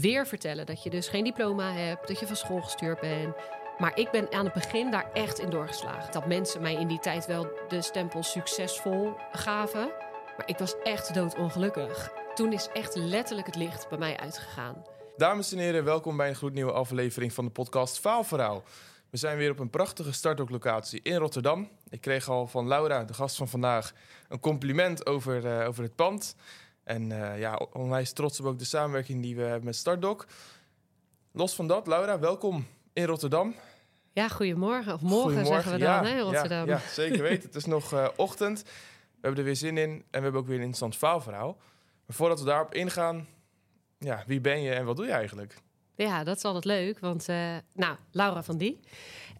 weer vertellen dat je dus geen diploma hebt, dat je van school gestuurd bent. Maar ik ben aan het begin daar echt in doorgeslagen. Dat mensen mij in die tijd wel de stempel succesvol gaven. Maar ik was echt doodongelukkig. Toen is echt letterlijk het licht bij mij uitgegaan. Dames en heren, welkom bij een gloednieuwe aflevering van de podcast Faalverhaal. We zijn weer op een prachtige startlocatie in Rotterdam. Ik kreeg al van Laura, de gast van vandaag, een compliment over, uh, over het pand. En uh, ja, onwijs trots op ook de samenwerking die we hebben met Startdoc. Los van dat, Laura, welkom in Rotterdam. Ja, goedemorgen. Of morgen zeggen we dan, ja, hè, Rotterdam. Ja, ja, zeker weten. het is nog uh, ochtend. We hebben er weer zin in en we hebben ook weer een interessant faalverhaal. Maar voordat we daarop ingaan, ja, wie ben je en wat doe je eigenlijk? Ja, dat is altijd leuk, want uh, nou, Laura van Die.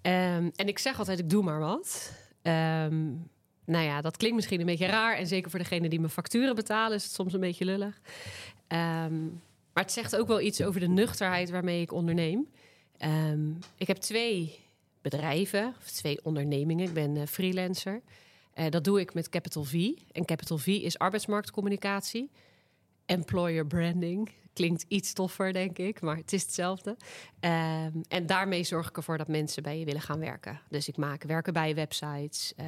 Um, en ik zeg altijd, ik doe maar wat. Um, nou ja, dat klinkt misschien een beetje raar. En zeker voor degene die mijn facturen betalen, is het soms een beetje lullig. Um, maar het zegt ook wel iets over de nuchterheid waarmee ik onderneem. Um, ik heb twee bedrijven, of twee ondernemingen. Ik ben uh, freelancer. Uh, dat doe ik met Capital V. En Capital V is arbeidsmarktcommunicatie, employer branding klinkt iets toffer, denk ik, maar het is hetzelfde. Um, en daarmee zorg ik ervoor dat mensen bij je willen gaan werken. Dus ik maak werken bij websites, uh,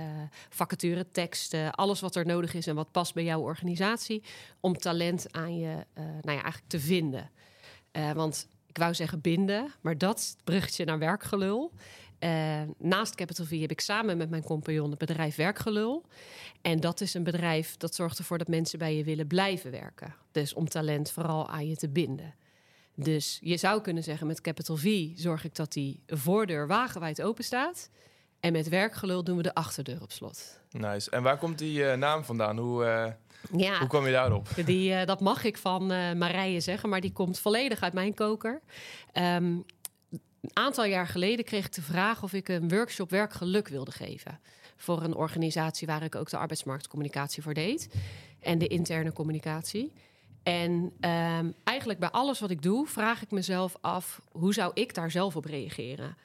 vacature teksten, alles wat er nodig is en wat past bij jouw organisatie, om talent aan je, uh, nou ja, eigenlijk te vinden. Uh, want ik wou zeggen binden, maar dat bruggetje naar werkgelul. Uh, naast Capital V heb ik samen met mijn compagnon het bedrijf Werkgelul. En dat is een bedrijf dat zorgt ervoor dat mensen bij je willen blijven werken. Dus om talent vooral aan je te binden. Dus je zou kunnen zeggen, met Capital V zorg ik dat die voordeur wagenwijd open staat. En met werkgelul doen we de achterdeur op slot. Nice. En waar komt die uh, naam vandaan? Hoe, uh, ja, hoe kwam je daarop? Die, uh, dat mag ik van Marije zeggen, maar die komt volledig uit mijn koker. Um, een aantal jaar geleden kreeg ik de vraag of ik een workshop werkgeluk wilde geven. Voor een organisatie waar ik ook de arbeidsmarktcommunicatie voor deed. En de interne communicatie. En um, eigenlijk bij alles wat ik doe, vraag ik mezelf af: hoe zou ik daar zelf op reageren?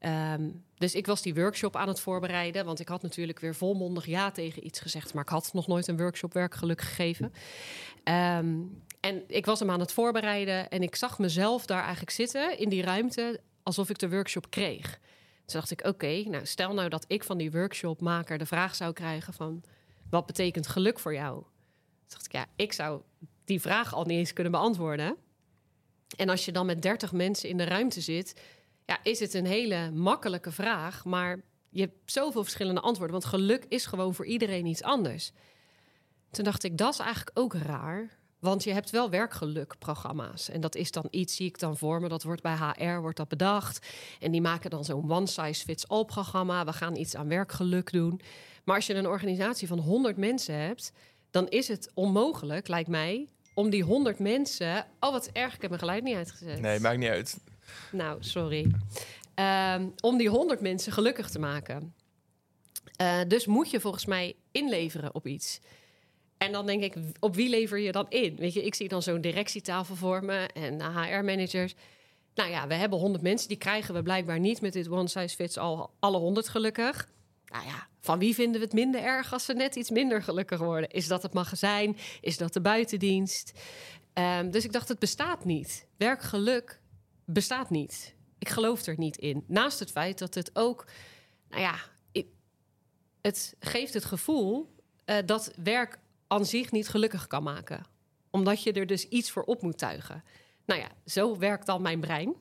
Um, dus ik was die workshop aan het voorbereiden, want ik had natuurlijk weer volmondig ja tegen iets gezegd, maar ik had nog nooit een workshop werkgeluk gegeven. Um, en ik was hem aan het voorbereiden en ik zag mezelf daar eigenlijk zitten in die ruimte alsof ik de workshop kreeg. Toen dacht ik, oké, nou stel nou dat ik van die workshopmaker de vraag zou krijgen van... wat betekent geluk voor jou? Toen dacht ik, ja, ik zou die vraag al niet eens kunnen beantwoorden. En als je dan met 30 mensen in de ruimte zit... ja, is het een hele makkelijke vraag, maar je hebt zoveel verschillende antwoorden. Want geluk is gewoon voor iedereen iets anders. Toen dacht ik, dat is eigenlijk ook raar. Want je hebt wel werkgelukprogramma's. En dat is dan iets, zie ik dan voor me, dat wordt bij HR wordt dat bedacht. En die maken dan zo'n one-size-fits-all programma. We gaan iets aan werkgeluk doen. Maar als je een organisatie van 100 mensen hebt, dan is het onmogelijk, lijkt mij, om die 100 mensen. Oh, wat erg, ik heb mijn geluid niet uitgezet. Nee, maakt niet uit. Nou, sorry. Um, om die 100 mensen gelukkig te maken. Uh, dus moet je volgens mij inleveren op iets. En dan denk ik, op wie lever je dan in? Weet je, ik zie dan zo'n directietafel voor me en HR-managers. Nou ja, we hebben honderd mensen, die krijgen we blijkbaar niet met dit one size fits all, alle honderd gelukkig. Nou ja, van wie vinden we het minder erg als ze net iets minder gelukkig worden? Is dat het magazijn? Is dat de buitendienst? Um, dus ik dacht, het bestaat niet. Werkgeluk bestaat niet. Ik geloof er niet in. Naast het feit dat het ook, nou ja, het geeft het gevoel uh, dat werk aan zich niet gelukkig kan maken. Omdat je er dus iets voor op moet tuigen. Nou ja, zo werkt dan mijn brein.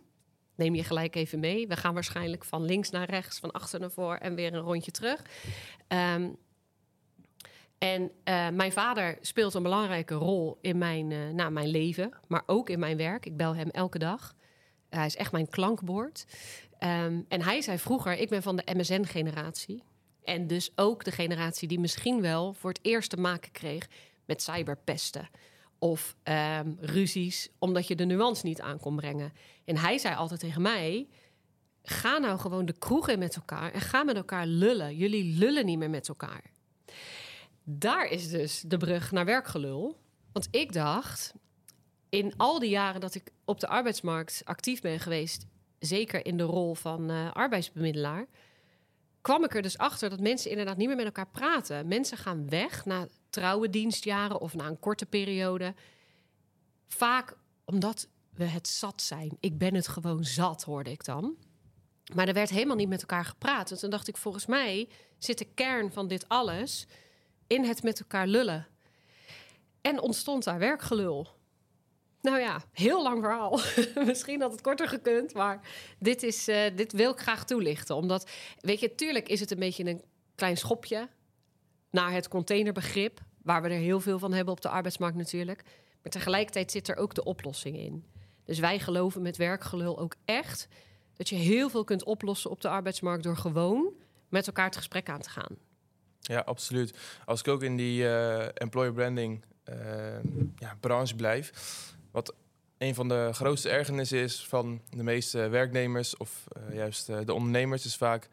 Neem je gelijk even mee. We gaan waarschijnlijk van links naar rechts, van achter naar voor en weer een rondje terug. Um, en uh, mijn vader speelt een belangrijke rol in mijn, uh, nou, mijn leven, maar ook in mijn werk. Ik bel hem elke dag. Hij is echt mijn klankbord. Um, en hij zei vroeger: Ik ben van de MSN-generatie. En dus ook de generatie die misschien wel voor het eerst te maken kreeg met cyberpesten. Of um, ruzies, omdat je de nuance niet aan kon brengen. En hij zei altijd tegen mij: ga nou gewoon de kroeg in met elkaar en ga met elkaar lullen. Jullie lullen niet meer met elkaar. Daar is dus de brug naar werkgelul. Want ik dacht, in al die jaren dat ik op de arbeidsmarkt actief ben geweest, zeker in de rol van uh, arbeidsbemiddelaar, kwam ik er dus achter dat mensen inderdaad niet meer met elkaar praten. Mensen gaan weg na trouwe dienstjaren of na een korte periode. Vaak omdat we het zat zijn. Ik ben het gewoon zat, hoorde ik dan. Maar er werd helemaal niet met elkaar gepraat. En toen dacht ik, volgens mij zit de kern van dit alles in het met elkaar lullen. En ontstond daar werkgelul. Nou ja, heel lang verhaal. Misschien had het korter gekund, maar dit, is, uh, dit wil ik graag toelichten. Omdat, weet je, tuurlijk is het een beetje een klein schopje naar het containerbegrip, waar we er heel veel van hebben op de arbeidsmarkt natuurlijk. Maar tegelijkertijd zit er ook de oplossing in. Dus wij geloven met werkgelul ook echt dat je heel veel kunt oplossen op de arbeidsmarkt door gewoon met elkaar het gesprek aan te gaan. Ja, absoluut. Als ik ook in die uh, employer branding uh, ja, branche blijf, wat een van de grootste ergernissen is van de meeste werknemers of uh, juist de ondernemers, is vaak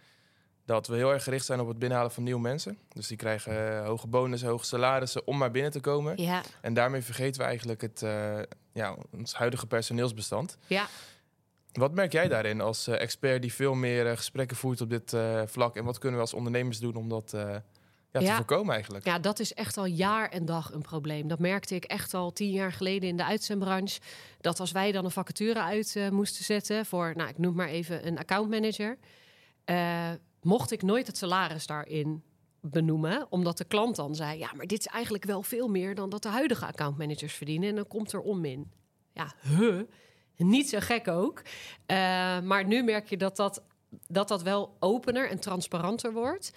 dat we heel erg gericht zijn op het binnenhalen van nieuwe mensen. Dus die krijgen hoge bonussen, hoge salarissen om maar binnen te komen. Ja. En daarmee vergeten we eigenlijk het, ja, ons huidige personeelsbestand. Ja. Wat merk jij daarin als expert die veel meer gesprekken voert op dit vlak? En wat kunnen we als ondernemers doen om dat ja, te voorkomen eigenlijk? Ja, dat is echt al jaar en dag een probleem. Dat merkte ik echt al tien jaar geleden in de uitzendbranche. Dat als wij dan een vacature uit moesten zetten voor, nou, ik noem maar even een accountmanager, mocht ik nooit het salaris daarin benoemen, omdat de klant dan zei: ja, maar dit is eigenlijk wel veel meer dan dat de huidige accountmanagers verdienen. En dan komt er om in. Ja, huh. Niet zo gek ook. Uh, maar nu merk je dat dat, dat dat wel opener en transparanter wordt.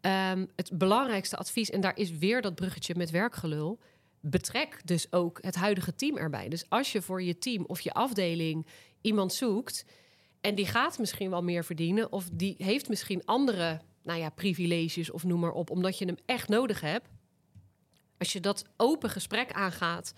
Um, het belangrijkste advies, en daar is weer dat bruggetje met werkgelul. Betrek dus ook het huidige team erbij. Dus als je voor je team of je afdeling iemand zoekt. en die gaat misschien wel meer verdienen. of die heeft misschien andere nou ja, privileges of noem maar op. omdat je hem echt nodig hebt. Als je dat open gesprek aangaat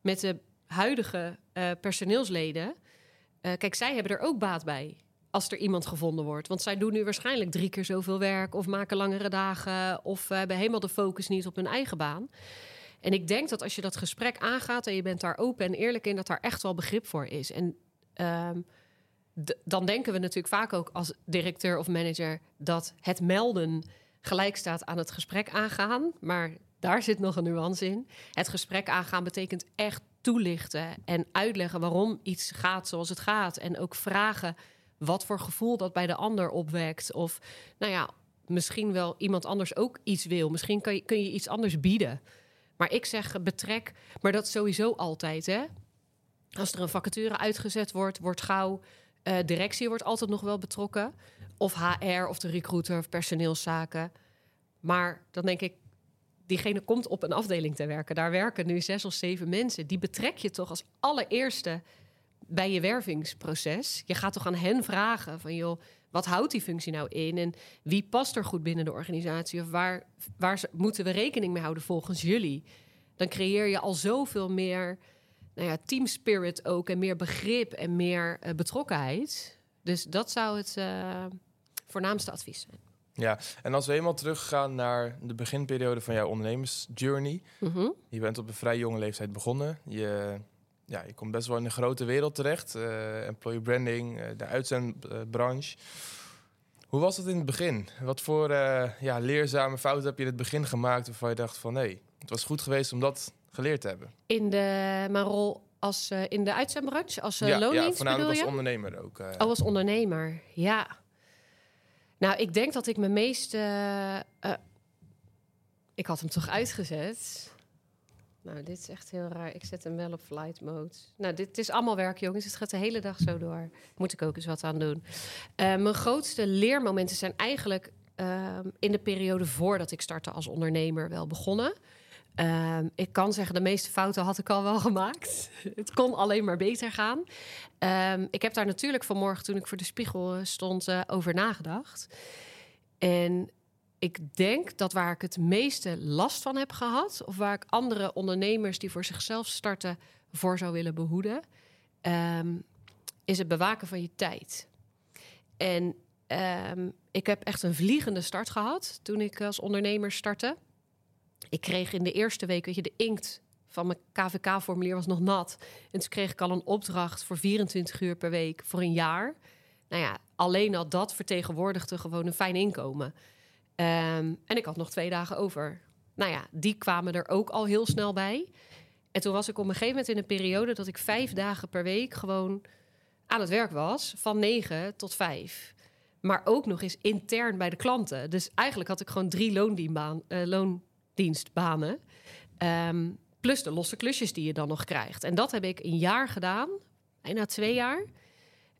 met de huidige uh, personeelsleden. Uh, kijk, zij hebben er ook baat bij als er iemand gevonden wordt. Want zij doen nu waarschijnlijk drie keer zoveel werk of maken langere dagen of uh, hebben helemaal de focus niet op hun eigen baan. En ik denk dat als je dat gesprek aangaat en je bent daar open en eerlijk in, dat daar echt wel begrip voor is. En um, dan denken we natuurlijk vaak ook als directeur of manager dat het melden gelijk staat aan het gesprek aangaan. Maar daar zit nog een nuance in. Het gesprek aangaan betekent echt toelichten en uitleggen waarom iets gaat zoals het gaat. En ook vragen wat voor gevoel dat bij de ander opwekt. Of nou ja, misschien wel iemand anders ook iets wil. Misschien je, kun je iets anders bieden. Maar ik zeg betrek, maar dat sowieso altijd. Hè? Als er een vacature uitgezet wordt, wordt gauw. Uh, directie wordt altijd nog wel betrokken. Of HR of de recruiter of personeelszaken. Maar dan denk ik, diegene komt op een afdeling te werken. Daar werken nu zes of zeven mensen. Die betrek je toch als allereerste bij je wervingsproces. Je gaat toch aan hen vragen van joh, wat houdt die functie nou in? En wie past er goed binnen de organisatie? Of waar, waar moeten we rekening mee houden volgens jullie? Dan creëer je al zoveel meer nou ja, team spirit ook. En meer begrip en meer uh, betrokkenheid. Dus dat zou het uh, voornaamste advies zijn. Ja, en als we helemaal teruggaan naar de beginperiode van jouw ondernemersjourney. Mm -hmm. Je bent op een vrij jonge leeftijd begonnen. Je, ja, je komt best wel in een grote wereld terecht. Uh, employer branding, uh, de uitzendbranche. Hoe was het in het begin? Wat voor uh, ja, leerzame fouten heb je in het begin gemaakt waarvan je dacht van nee, het was goed geweest om dat geleerd te hebben? In de, mijn rol als in de uitzendbranche, als ja, loondienst ja, voornamelijk als ondernemer ook. Oh, als ondernemer, ja. Nou, ik denk dat ik mijn meeste. Ik had hem toch uitgezet. Nou, dit is echt heel raar. Ik zet hem wel op flight mode. Nou, dit is allemaal werk, jongens. Het gaat de hele dag zo door. Moet ik ook eens wat aan doen. Uh, mijn grootste leermomenten zijn eigenlijk uh, in de periode voordat ik startte als ondernemer wel begonnen. Uh, ik kan zeggen, de meeste fouten had ik al wel gemaakt. Het kon alleen maar beter gaan. Um, ik heb daar natuurlijk vanmorgen, toen ik voor de spiegel stond, uh, over nagedacht. En ik denk dat waar ik het meeste last van heb gehad, of waar ik andere ondernemers die voor zichzelf starten voor zou willen behoeden, um, is het bewaken van je tijd. En um, ik heb echt een vliegende start gehad toen ik als ondernemer startte. Ik kreeg in de eerste week, weet je, de inkt van mijn KVK-formulier was nog nat. En toen kreeg ik al een opdracht voor 24 uur per week voor een jaar. Nou ja, alleen al dat vertegenwoordigde gewoon een fijn inkomen. Um, en ik had nog twee dagen over. Nou ja, die kwamen er ook al heel snel bij. En toen was ik op een gegeven moment in een periode dat ik vijf dagen per week gewoon aan het werk was, van negen tot vijf. Maar ook nog eens intern bij de klanten. Dus eigenlijk had ik gewoon drie uh, loondienstbanen. Ehm, plus de losse klusjes die je dan nog krijgt. En dat heb ik een jaar gedaan, bijna twee jaar.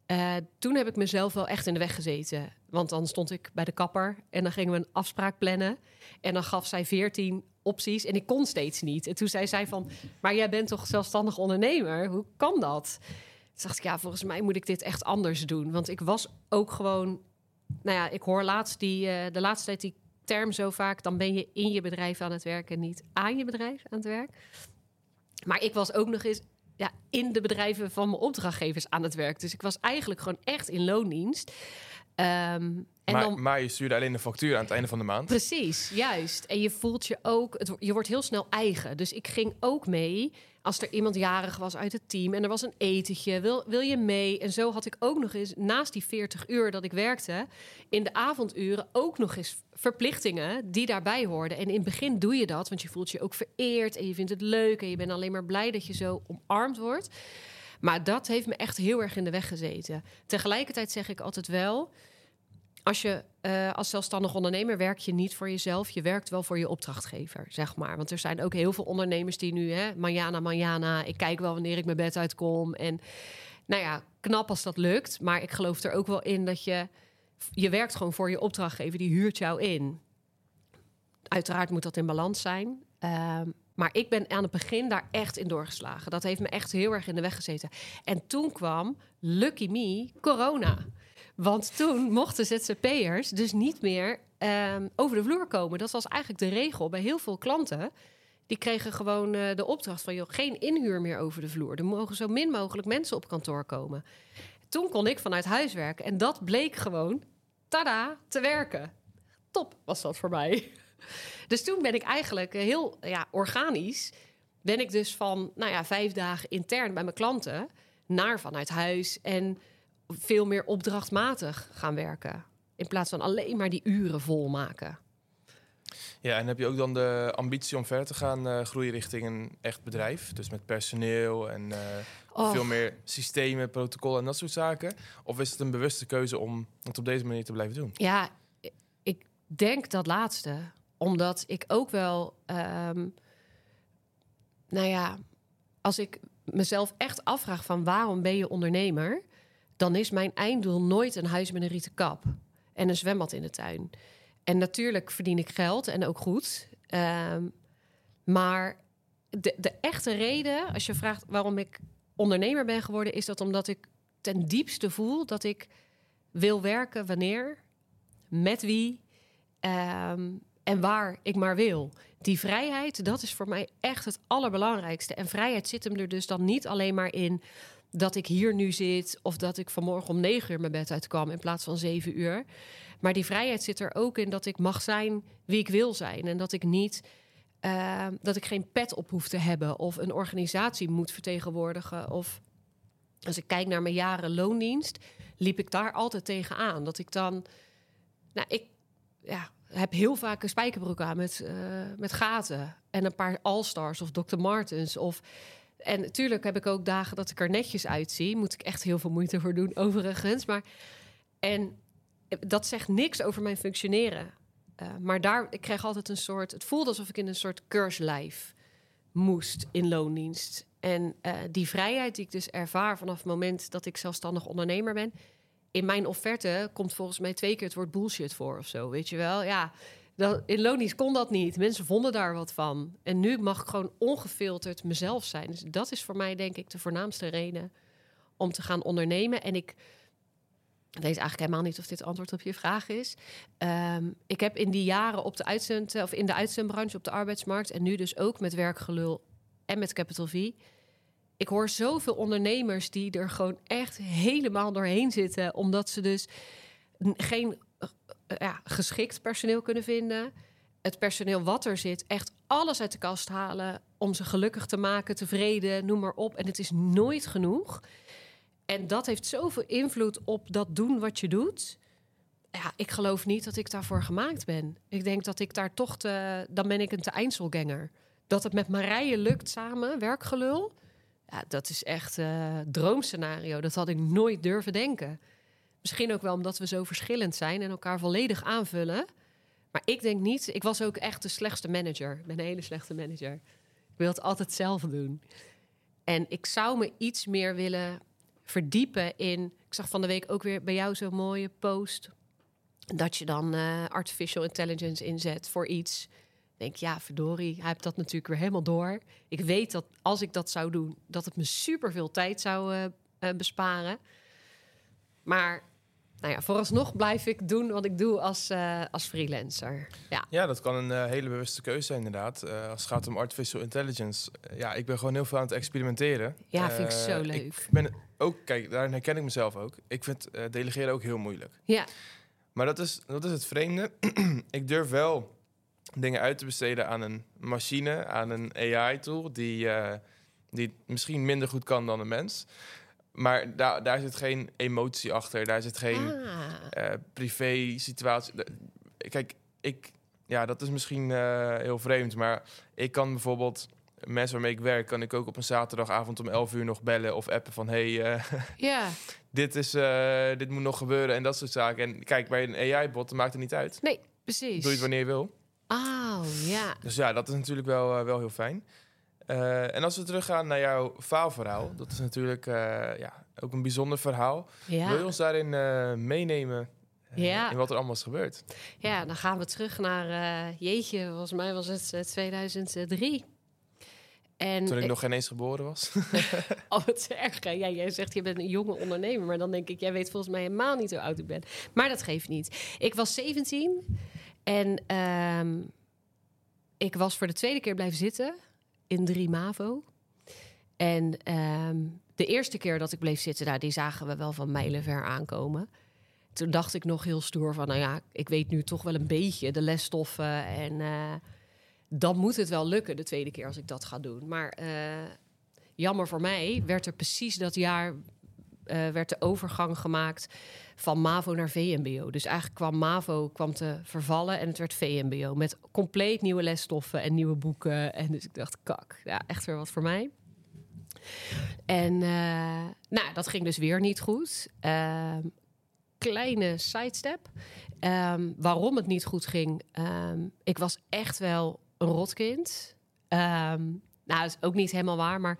Uh, toen heb ik mezelf wel echt in de weg gezeten. Want dan stond ik bij de kapper en dan gingen we een afspraak plannen. En dan gaf zij veertien opties en ik kon steeds niet. En toen zei zij van, maar jij bent toch zelfstandig ondernemer? Hoe kan dat? Toen dacht ik, ja, volgens mij moet ik dit echt anders doen. Want ik was ook gewoon... Nou ja, ik hoor laatst die, uh, de laatste tijd die term zo vaak... dan ben je in je bedrijf aan het werken, niet aan je bedrijf aan het werk. Maar ik was ook nog eens ja, in de bedrijven van mijn opdrachtgevers aan het werk. Dus ik was eigenlijk gewoon echt in loondienst. Um, en maar, dan, maar je stuurde alleen de factuur aan het einde van de maand. Precies, juist. En je voelt je ook, het, je wordt heel snel eigen. Dus ik ging ook mee als er iemand jarig was uit het team en er was een etentje, wil, wil je mee? En zo had ik ook nog eens, naast die 40 uur dat ik werkte, in de avonduren ook nog eens verplichtingen die daarbij hoorden. En in het begin doe je dat, want je voelt je ook vereerd en je vindt het leuk en je bent alleen maar blij dat je zo omarmd wordt. Maar dat heeft me echt heel erg in de weg gezeten. Tegelijkertijd zeg ik altijd wel als je uh, als zelfstandig ondernemer werk je niet voor jezelf, je werkt wel voor je opdrachtgever, zeg maar. Want er zijn ook heel veel ondernemers die nu, hè, manjana, manjana, ik kijk wel wanneer ik mijn bed uitkom. En nou ja, knap als dat lukt, maar ik geloof er ook wel in dat je, je werkt gewoon voor je opdrachtgever, die huurt jou in. Uiteraard moet dat in balans zijn. Um, maar ik ben aan het begin daar echt in doorgeslagen. Dat heeft me echt heel erg in de weg gezeten. En toen kwam, lucky me, corona. Want toen mochten ZZP'ers dus niet meer um, over de vloer komen. Dat was eigenlijk de regel bij heel veel klanten. Die kregen gewoon uh, de opdracht van... Joh, geen inhuur meer over de vloer. Er mogen zo min mogelijk mensen op kantoor komen. Toen kon ik vanuit huis werken. En dat bleek gewoon, tada, te werken. Top was dat voor mij. Dus toen ben ik eigenlijk heel ja, organisch... ben ik dus van nou ja, vijf dagen intern bij mijn klanten... naar vanuit huis en veel meer opdrachtmatig gaan werken. In plaats van alleen maar die uren volmaken. Ja, en heb je ook dan de ambitie om verder te gaan uh, groeien richting een echt bedrijf? Dus met personeel en uh, veel meer systemen, protocollen en dat soort zaken? Of is het een bewuste keuze om het op deze manier te blijven doen? Ja, ik denk dat laatste. Omdat ik ook wel, um, nou ja, als ik mezelf echt afvraag van waarom ben je ondernemer? dan is mijn einddoel nooit een huis met een rieten kap en een zwembad in de tuin. En natuurlijk verdien ik geld en ook goed. Um, maar de, de echte reden, als je vraagt waarom ik ondernemer ben geworden, is dat omdat ik ten diepste voel dat ik wil werken wanneer, met wie um, en waar ik maar wil. Die vrijheid, dat is voor mij echt het allerbelangrijkste. En vrijheid zit hem er dus dan niet alleen maar in dat ik hier nu zit of dat ik vanmorgen om negen uur mijn bed uitkwam in plaats van zeven uur. Maar die vrijheid zit er ook in dat ik mag zijn wie ik wil zijn en dat ik niet. Uh, dat ik geen pet op hoef te hebben of een organisatie moet vertegenwoordigen. Of als ik kijk naar mijn jaren loondienst, liep ik daar altijd tegenaan. Dat ik dan. Nou, ik ja, heb heel vaak een spijkerbroek aan met, uh, met gaten. En een paar All-Stars of Dr. Martens. Of en natuurlijk heb ik ook dagen dat ik er netjes uitzie. Moet ik echt heel veel moeite voor doen, overigens. Maar, en dat zegt niks over mijn functioneren. Uh, maar daar, ik kreeg altijd een soort... Het voelde alsof ik in een soort keurslijf moest in loondienst. En uh, die vrijheid die ik dus ervaar vanaf het moment dat ik zelfstandig ondernemer ben... In mijn offerte komt volgens mij twee keer het woord bullshit voor of zo, weet je wel? Ja, dat, in Lonies kon dat niet. Mensen vonden daar wat van. En nu mag ik gewoon ongefilterd mezelf zijn. Dus dat is voor mij denk ik de voornaamste reden om te gaan ondernemen. En ik weet eigenlijk helemaal niet of dit antwoord op je vraag is. Um, ik heb in die jaren op de uitzend, of in de uitzendbranche op de arbeidsmarkt en nu dus ook met werkgelul en met Capital V. Ik hoor zoveel ondernemers die er gewoon echt helemaal doorheen zitten, omdat ze dus geen eh, ja, geschikt personeel kunnen vinden. Het personeel wat er zit, echt alles uit de kast halen om ze gelukkig te maken, tevreden, noem maar op. En het is nooit genoeg. En dat heeft zoveel invloed op dat doen wat je doet. Ja, ik geloof niet dat ik daarvoor gemaakt ben. Ik denk dat ik daar toch te. Dan ben ik een te Einzelganger. dat het met Marije lukt samen, werkgelul. Ja, dat is echt uh, droomscenario. Dat had ik nooit durven denken. Misschien ook wel omdat we zo verschillend zijn en elkaar volledig aanvullen. Maar ik denk niet. Ik was ook echt de slechtste manager. Ik ben een hele slechte manager. Ik wil het altijd zelf doen. En ik zou me iets meer willen verdiepen in. Ik zag van de week ook weer bij jou zo'n mooie post. Dat je dan uh, artificial intelligence inzet voor iets. Denk ja, verdorie, hij heeft dat natuurlijk weer helemaal door. Ik weet dat als ik dat zou doen, dat het me super veel tijd zou uh, uh, besparen. Maar nou ja, vooralsnog blijf ik doen wat ik doe als, uh, als freelancer. Ja. ja, dat kan een uh, hele bewuste keuze zijn inderdaad. Uh, als het gaat om artificial intelligence. ja, ik ben gewoon heel veel aan het experimenteren. Ja, vind ik zo leuk. Ik ben ook, kijk, daarin herken ik mezelf ook. Ik vind delegeren ook heel moeilijk. Ja. Maar dat is, dat is het vreemde. ik durf wel dingen uit te besteden aan een machine, aan een AI-tool... die, die misschien minder goed kan dan een mens... Maar daar, daar zit geen emotie achter. Daar zit geen ah. uh, privé situatie. Kijk, ik, ja, dat is misschien uh, heel vreemd. Maar ik kan bijvoorbeeld mensen waarmee ik werk, kan ik ook op een zaterdagavond om 11 uur nog bellen of appen van hey, uh, ja. dit, is, dit moet nog gebeuren en dat soort zaken. En kijk, bij een AI-bot maakt het niet uit. Nee, precies. Doe je het wanneer je wil. Oh, ja. Dus ja, dat is natuurlijk wel, wel heel fijn. Uh, en als we teruggaan naar jouw faalverhaal, dat is natuurlijk uh, ja, ook een bijzonder verhaal. Ja. Wil je ons daarin uh, meenemen ja. in wat er allemaal is gebeurd? Ja, dan gaan we terug naar, jeetje, volgens mij was het 2003. En Toen ik nog geen eens geboren was. oh, het erg. Ja, jij zegt je bent een jonge ondernemer, maar dan denk ik, jij weet volgens mij helemaal niet hoe oud ik ben. Maar dat geeft niet. Ik was 17 en um, ik was voor de tweede keer blijven zitten in 3 MAVO. En um, de eerste keer dat ik bleef zitten, daar, die zagen we wel van mijlenver aankomen. Toen dacht ik nog heel stoer van, nou ja, ik weet nu toch wel een beetje de lesstoffen. En uh, dan moet het wel lukken de tweede keer als ik dat ga doen. Maar uh, jammer voor mij werd er precies dat jaar uh, werd de overgang gemaakt van MAVO naar VMBO. Dus eigenlijk kwam MAVO kwam te vervallen en het werd VMBO. Met compleet nieuwe lesstoffen en nieuwe boeken. En dus ik dacht, kak, ja, echt weer wat voor mij. En uh, nou, dat ging dus weer niet goed. Uh, kleine sidestep. Um, waarom het niet goed ging. Um, ik was echt wel een rotkind. Nou, is ook niet helemaal waar, maar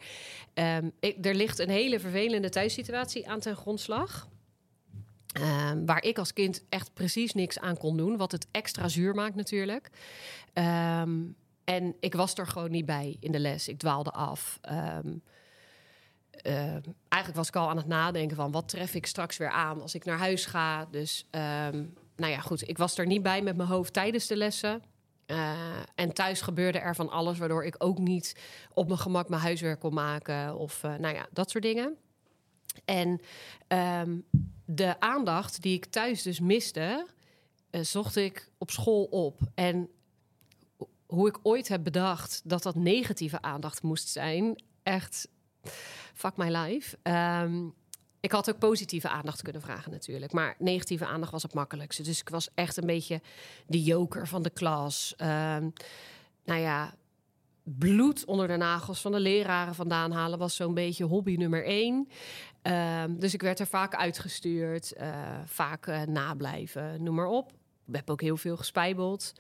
ik, er ligt een hele vervelende thuissituatie aan ten grondslag. Um, waar ik als kind echt precies niks aan kon doen, wat het extra zuur maakt natuurlijk. Um, en ik was er gewoon niet bij in de les. Ik dwaalde af. Eigenlijk was ik al aan het nadenken van wat tref ik straks weer aan als ik naar huis ga. Dus nou ja, goed, ik was er niet bij met mijn hoofd tijdens de lessen. Uh, en thuis gebeurde er van alles, waardoor ik ook niet op mijn gemak mijn huiswerk kon maken of uh, nou ja, dat soort dingen. En um, de aandacht die ik thuis dus miste, uh, zocht ik op school op. En hoe ik ooit heb bedacht dat dat negatieve aandacht moest zijn, echt fuck my life. Um, ik had ook positieve aandacht kunnen vragen natuurlijk. Maar negatieve aandacht was het makkelijkste. Dus ik was echt een beetje de joker van de klas. Uh, nou ja, bloed onder de nagels van de leraren vandaan halen... was zo'n beetje hobby nummer één. Uh, dus ik werd er vaak uitgestuurd. Uh, vaak uh, nablijven, noem maar op. Ik heb ook heel veel gespijbeld.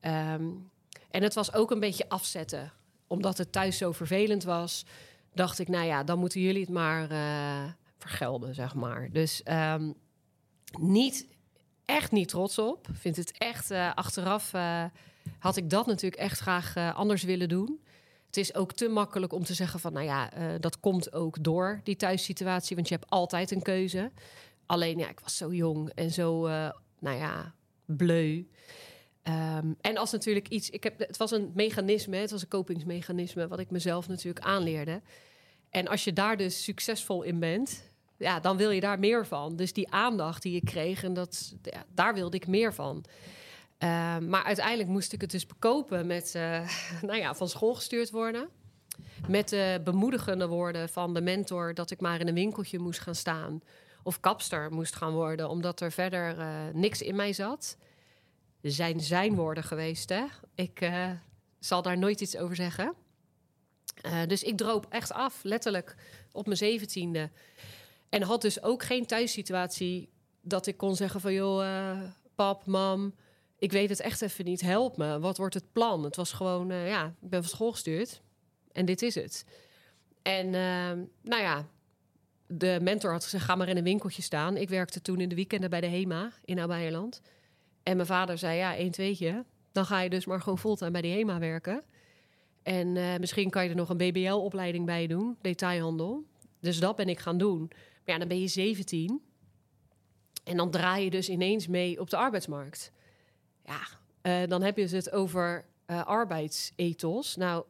Um, en het was ook een beetje afzetten. Omdat het thuis zo vervelend was... dacht ik, nou ja, dan moeten jullie het maar uh, vergelden, zeg maar. Dus um, niet, echt niet trots op. Vind het echt uh, achteraf uh, had ik dat natuurlijk echt graag uh, anders willen doen. Het is ook te makkelijk om te zeggen van, nou ja, dat komt ook door die thuissituatie, want je hebt altijd een keuze. Alleen ja, ik was zo jong en zo, nou ja, bleu. Um, en als natuurlijk iets, ik heb, het was een mechanisme, het was een kopingsmechanisme, wat ik mezelf natuurlijk aanleerde. En als je daar dus succesvol in bent, ja, dan wil je daar meer van. Dus die aandacht die ik kreeg, en dat, daar wilde ik meer van. Uh, maar uiteindelijk moest ik het dus bekopen met, uh, nou ja, van school gestuurd worden. Met de bemoedigende woorden van de mentor dat ik maar in een winkeltje moest gaan staan. Of kapster moest gaan worden, omdat er verder uh, niks in mij zat. Zijn zijn woorden geweest, hè. Ik zal daar nooit iets over zeggen. Eh, dus ik droop echt af, letterlijk op mijn zeventiende. En had dus ook geen thuissituatie dat ik kon zeggen van... joh, uh, pap, mam, ik weet het echt even niet, help me. Wat wordt het plan? Het was gewoon, uh, ja, ik ben van school gestuurd en dit is het. En nou ja, de mentor had gezegd, ga maar in een winkeltje staan. Ik werkte toen in de weekenden bij de HEMA in Nabeijerland. En mijn vader zei, ja, één tweetje. Dan ga je dus maar gewoon fulltime bij die HEMA werken. En uh, misschien kan je er nog een BBL-opleiding bij doen, detailhandel. Dus dat ben ik gaan doen. Ja, dan ben je 17. En dan draai je dus ineens mee op de arbeidsmarkt. Ja, uh, dan heb je het over uh, arbeidsethos. Nou,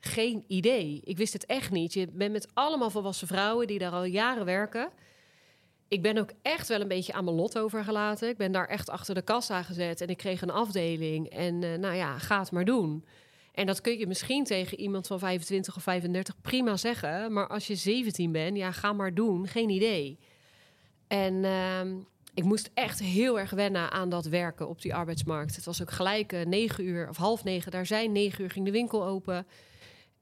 geen idee. Ik wist het echt niet. Je bent met allemaal volwassen vrouwen die daar al jaren werken. Ik ben ook echt wel een beetje aan mijn lot overgelaten. Ik ben daar echt achter de kassa gezet en ik kreeg een afdeling. En nou ja, ga het maar doen. En dat kun je misschien tegen iemand van 25 of 35 prima zeggen. Maar als je 17 bent, ja, ga maar doen. Geen idee. En uh, ik moest echt heel erg wennen aan dat werken op die arbeidsmarkt. Het was ook gelijk uh, 9 uur of half negen. Daar zijn 9 uur ging de winkel open.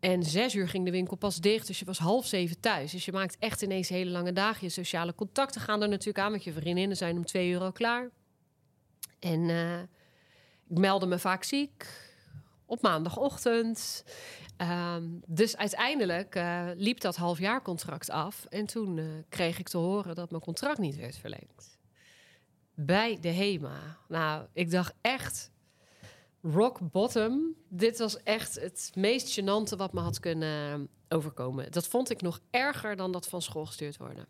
En zes uur ging de winkel pas dicht, dus je was half zeven thuis. Dus je maakt echt ineens hele lange dagen. Je sociale contacten gaan er natuurlijk aan, want je vriendinnen zijn om twee uur al klaar. En uh, ik meldde me vaak ziek op maandagochtend. Um, dus uiteindelijk uh, liep dat halfjaarcontract af. En toen uh, kreeg ik te horen dat mijn contract niet werd verlengd. Bij de HEMA. Nou, ik dacht echt, rock bottom. Dit was echt het meest gênante wat me had kunnen overkomen. Dat vond ik nog erger dan dat van school gestuurd worden.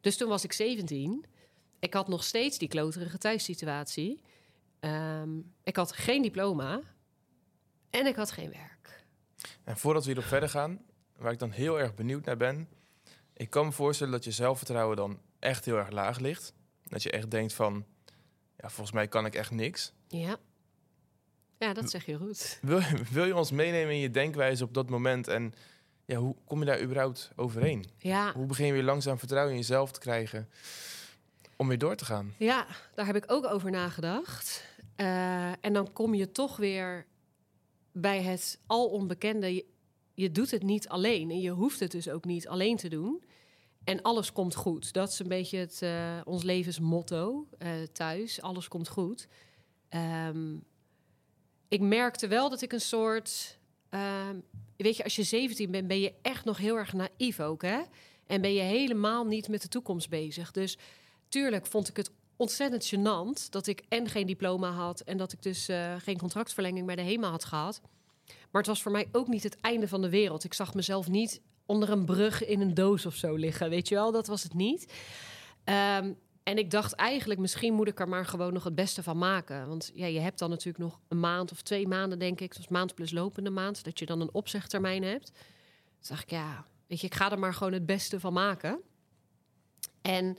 Dus toen was ik 17. Ik had nog steeds die kloterige thuissituatie. Um, ik had geen diploma. En ik had geen werk. En voordat we hierop verder gaan, waar ik dan heel erg benieuwd naar ben. Ik kan me voorstellen dat je zelfvertrouwen dan echt heel erg laag ligt. Dat je echt denkt van, ja, volgens mij kan ik echt niks. Ja. Ja, dat zeg je goed. Wil, wil je ons meenemen in je denkwijze op dat moment? En ja, hoe kom je daar überhaupt overheen? Ja. Hoe begin je weer langzaam vertrouwen in jezelf te krijgen om weer door te gaan? Ja, daar heb ik ook over nagedacht. Uh, en dan kom je toch weer bij het al onbekende. Je, doet het niet alleen en je hoeft het dus ook niet alleen te doen. En alles komt goed. Dat is een beetje het, uh, ons levensmotto uh, thuis. Alles komt goed. Um, ik merkte wel dat ik een soort. Uh, weet je, als je 17 bent, ben je echt nog heel erg naïef ook, hè? En ben je helemaal niet met de toekomst bezig. Dus tuurlijk vond ik het ontzettend gênant dat ik en geen diploma had en dat ik dus uh, geen contractverlenging bij de HEMA had gehad. Maar het was voor mij ook niet het einde van de wereld. Ik zag mezelf niet onder een brug in een doos of zo liggen, weet je wel? Dat was het niet. Um, en ik dacht eigenlijk, misschien moet ik er maar gewoon nog het beste van maken. Want ja, je hebt dan natuurlijk nog een maand of twee maanden, denk ik. Dus maand plus lopende maand, dat je dan een opzegtermijn hebt. Dus dacht ik, ja, weet je, ik ga er maar gewoon het beste van maken. En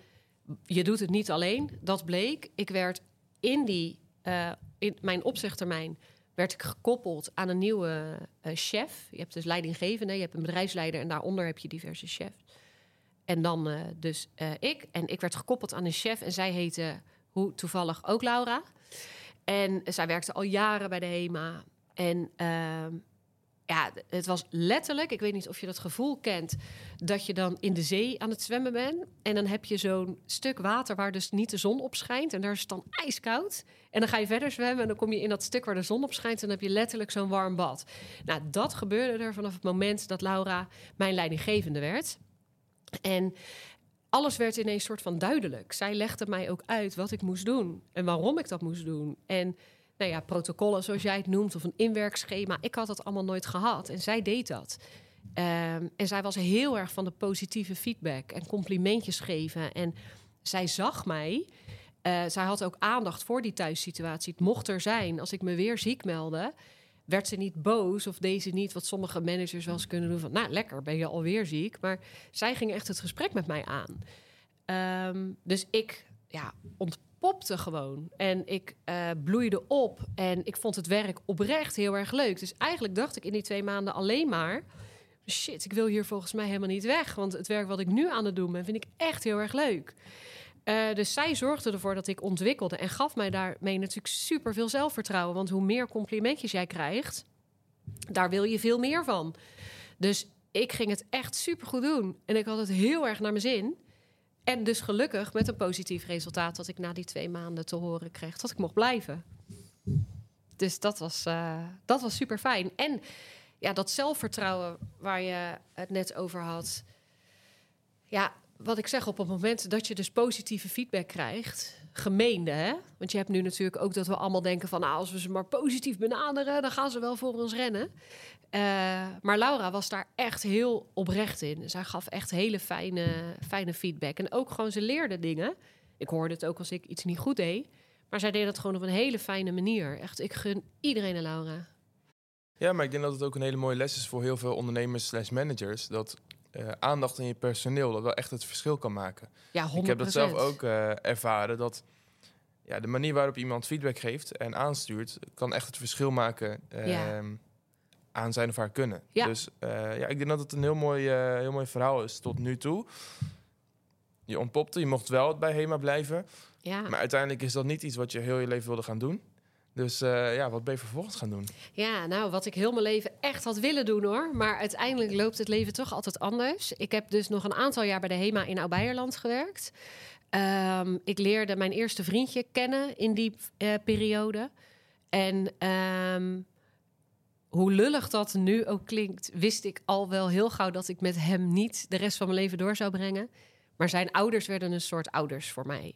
je doet het niet alleen, dat bleek. Ik werd in die, uh, in mijn opzegtermijn, werd ik gekoppeld aan een nieuwe uh, chef. Je hebt dus leidinggevende, je hebt een bedrijfsleider en daaronder heb je diverse chefs. En dan uh, dus ik. En ik werd gekoppeld aan een chef. En zij heette, hoe toevallig, ook Laura. En zij werkte al jaren bij de HEMA. En uh, ja, het was letterlijk, ik weet niet of je dat gevoel kent, dat je dan in de zee aan het zwemmen bent. En dan heb je zo'n stuk water waar dus niet de zon op schijnt. En daar is het dan ijskoud. En dan ga je verder zwemmen en dan kom je in dat stuk waar de zon op schijnt. En dan heb je letterlijk zo'n warm bad. Nou, dat gebeurde er vanaf het moment dat Laura mijn leidinggevende werd. En alles werd ineens soort van duidelijk. Zij legde mij ook uit wat ik moest doen en waarom ik dat moest doen. En nou ja, protocollen zoals jij het noemt, of een inwerkschema. Ik had dat allemaal nooit gehad en zij deed dat. Um, en zij was heel erg van de positieve feedback en complimentjes geven. En zij zag mij. Uh, zij had ook aandacht voor die thuissituatie. Het mocht er zijn als ik me weer ziek meldde werd ze niet boos of deze niet wat sommige managers wel eens kunnen doen van nou lekker ben je alweer ziek maar zij ging echt het gesprek met mij aan um, dus ik ja ontpopte gewoon en ik uh, bloeide op en ik vond het werk oprecht heel erg leuk dus eigenlijk dacht ik in die twee maanden alleen maar shit ik wil hier volgens mij helemaal niet weg want het werk wat ik nu aan het doen ben vind ik echt heel erg leuk Eh, dus zij zorgde ervoor dat ik ontwikkelde en gaf mij daarmee natuurlijk super veel zelfvertrouwen. Want hoe meer complimentjes jij krijgt, daar wil je veel meer van. Dus ik ging het echt super goed doen. En ik had het heel erg naar mijn zin. En dus gelukkig met een positief resultaat dat ik na die twee maanden te horen kreeg dat ik mocht blijven. Dus dat was, eh, dat was super fijn. En ja, dat zelfvertrouwen waar je het net over had. Ja, wat ik zeg, op het moment dat je dus positieve feedback krijgt, gemeende, hè? Want je hebt nu natuurlijk ook dat we allemaal denken van, nou, als we ze maar positief benaderen, dan gaan ze wel voor ons rennen. Uh, maar Laura was daar echt heel oprecht in. Zij gaf echt hele fijne, fijne feedback. En ook gewoon, ze leerde dingen. Ik hoorde het ook als ik iets niet goed deed. Maar zij deed dat gewoon op een hele fijne manier. Echt, ik gun iedereen een Laura. Ja, maar ik denk dat het ook een hele mooie les is voor heel veel ondernemers slash managers. Dat uh, aandacht in je personeel dat wel echt het verschil kan maken. Ja, 100%. Ik heb dat zelf ook uh, ervaren. Dat ja, de manier waarop iemand feedback geeft en aanstuurt... kan echt het verschil maken uh, ja. aan zijn of haar kunnen. Ja. Dus ja, ik denk dat het een heel mooi, heel mooi verhaal is tot nu toe. Je ontpopte, je mocht wel bij HEMA blijven. Ja. Maar uiteindelijk is dat niet iets wat je heel je leven wilde gaan doen. Dus uh, ja, wat ben je vervolgens gaan doen? Ja, nou, wat ik heel mijn leven echt had willen doen hoor. Maar uiteindelijk loopt het leven toch altijd anders. Ik heb dus nog een aantal jaar bij de HEMA in Oud-Beierland gewerkt. Um, ik leerde mijn eerste vriendje kennen in die uh, periode. En um, hoe lullig dat nu ook klinkt, wist ik al wel heel gauw dat ik met hem niet de rest van mijn leven door zou brengen. Maar zijn ouders werden een soort ouders voor mij.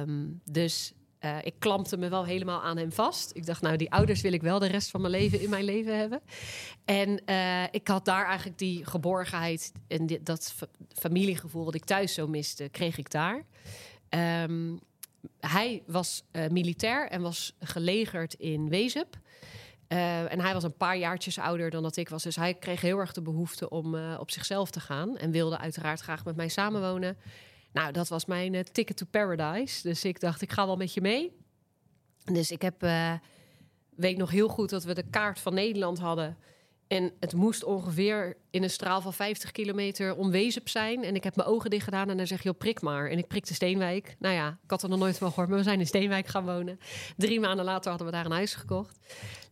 Um, dus uh, ik klampte me wel helemaal aan hem vast. Ik dacht, nou, die ouders wil ik wel de rest van mijn leven in mijn leven hebben. En uh, ik had daar eigenlijk die geborgenheid en dat familiegevoel wat ik thuis zo miste, kreeg ik daar. Um, hij was uh, militair en was gelegerd in Wezep. En hij was een paar jaartjes ouder dan dat ik was. Dus hij kreeg heel erg de behoefte om op zichzelf te gaan. En wilde uiteraard graag met mij samenwonen. Nou, dat was mijn uh, ticket to paradise. Dus ik dacht, ik ga wel met je mee. Dus ik heb, uh, weet nog heel goed dat we de kaart van Nederland hadden. En het moest ongeveer in een straal van 50 kilometer om Wezep zijn. En ik heb mijn ogen dicht gedaan en dan zeg je, prik maar. En ik prikte Steenwijk. Nou ja, ik had er nog nooit van gehoord, maar we zijn in Steenwijk gaan wonen. Drie maanden later hadden we daar een huis gekocht.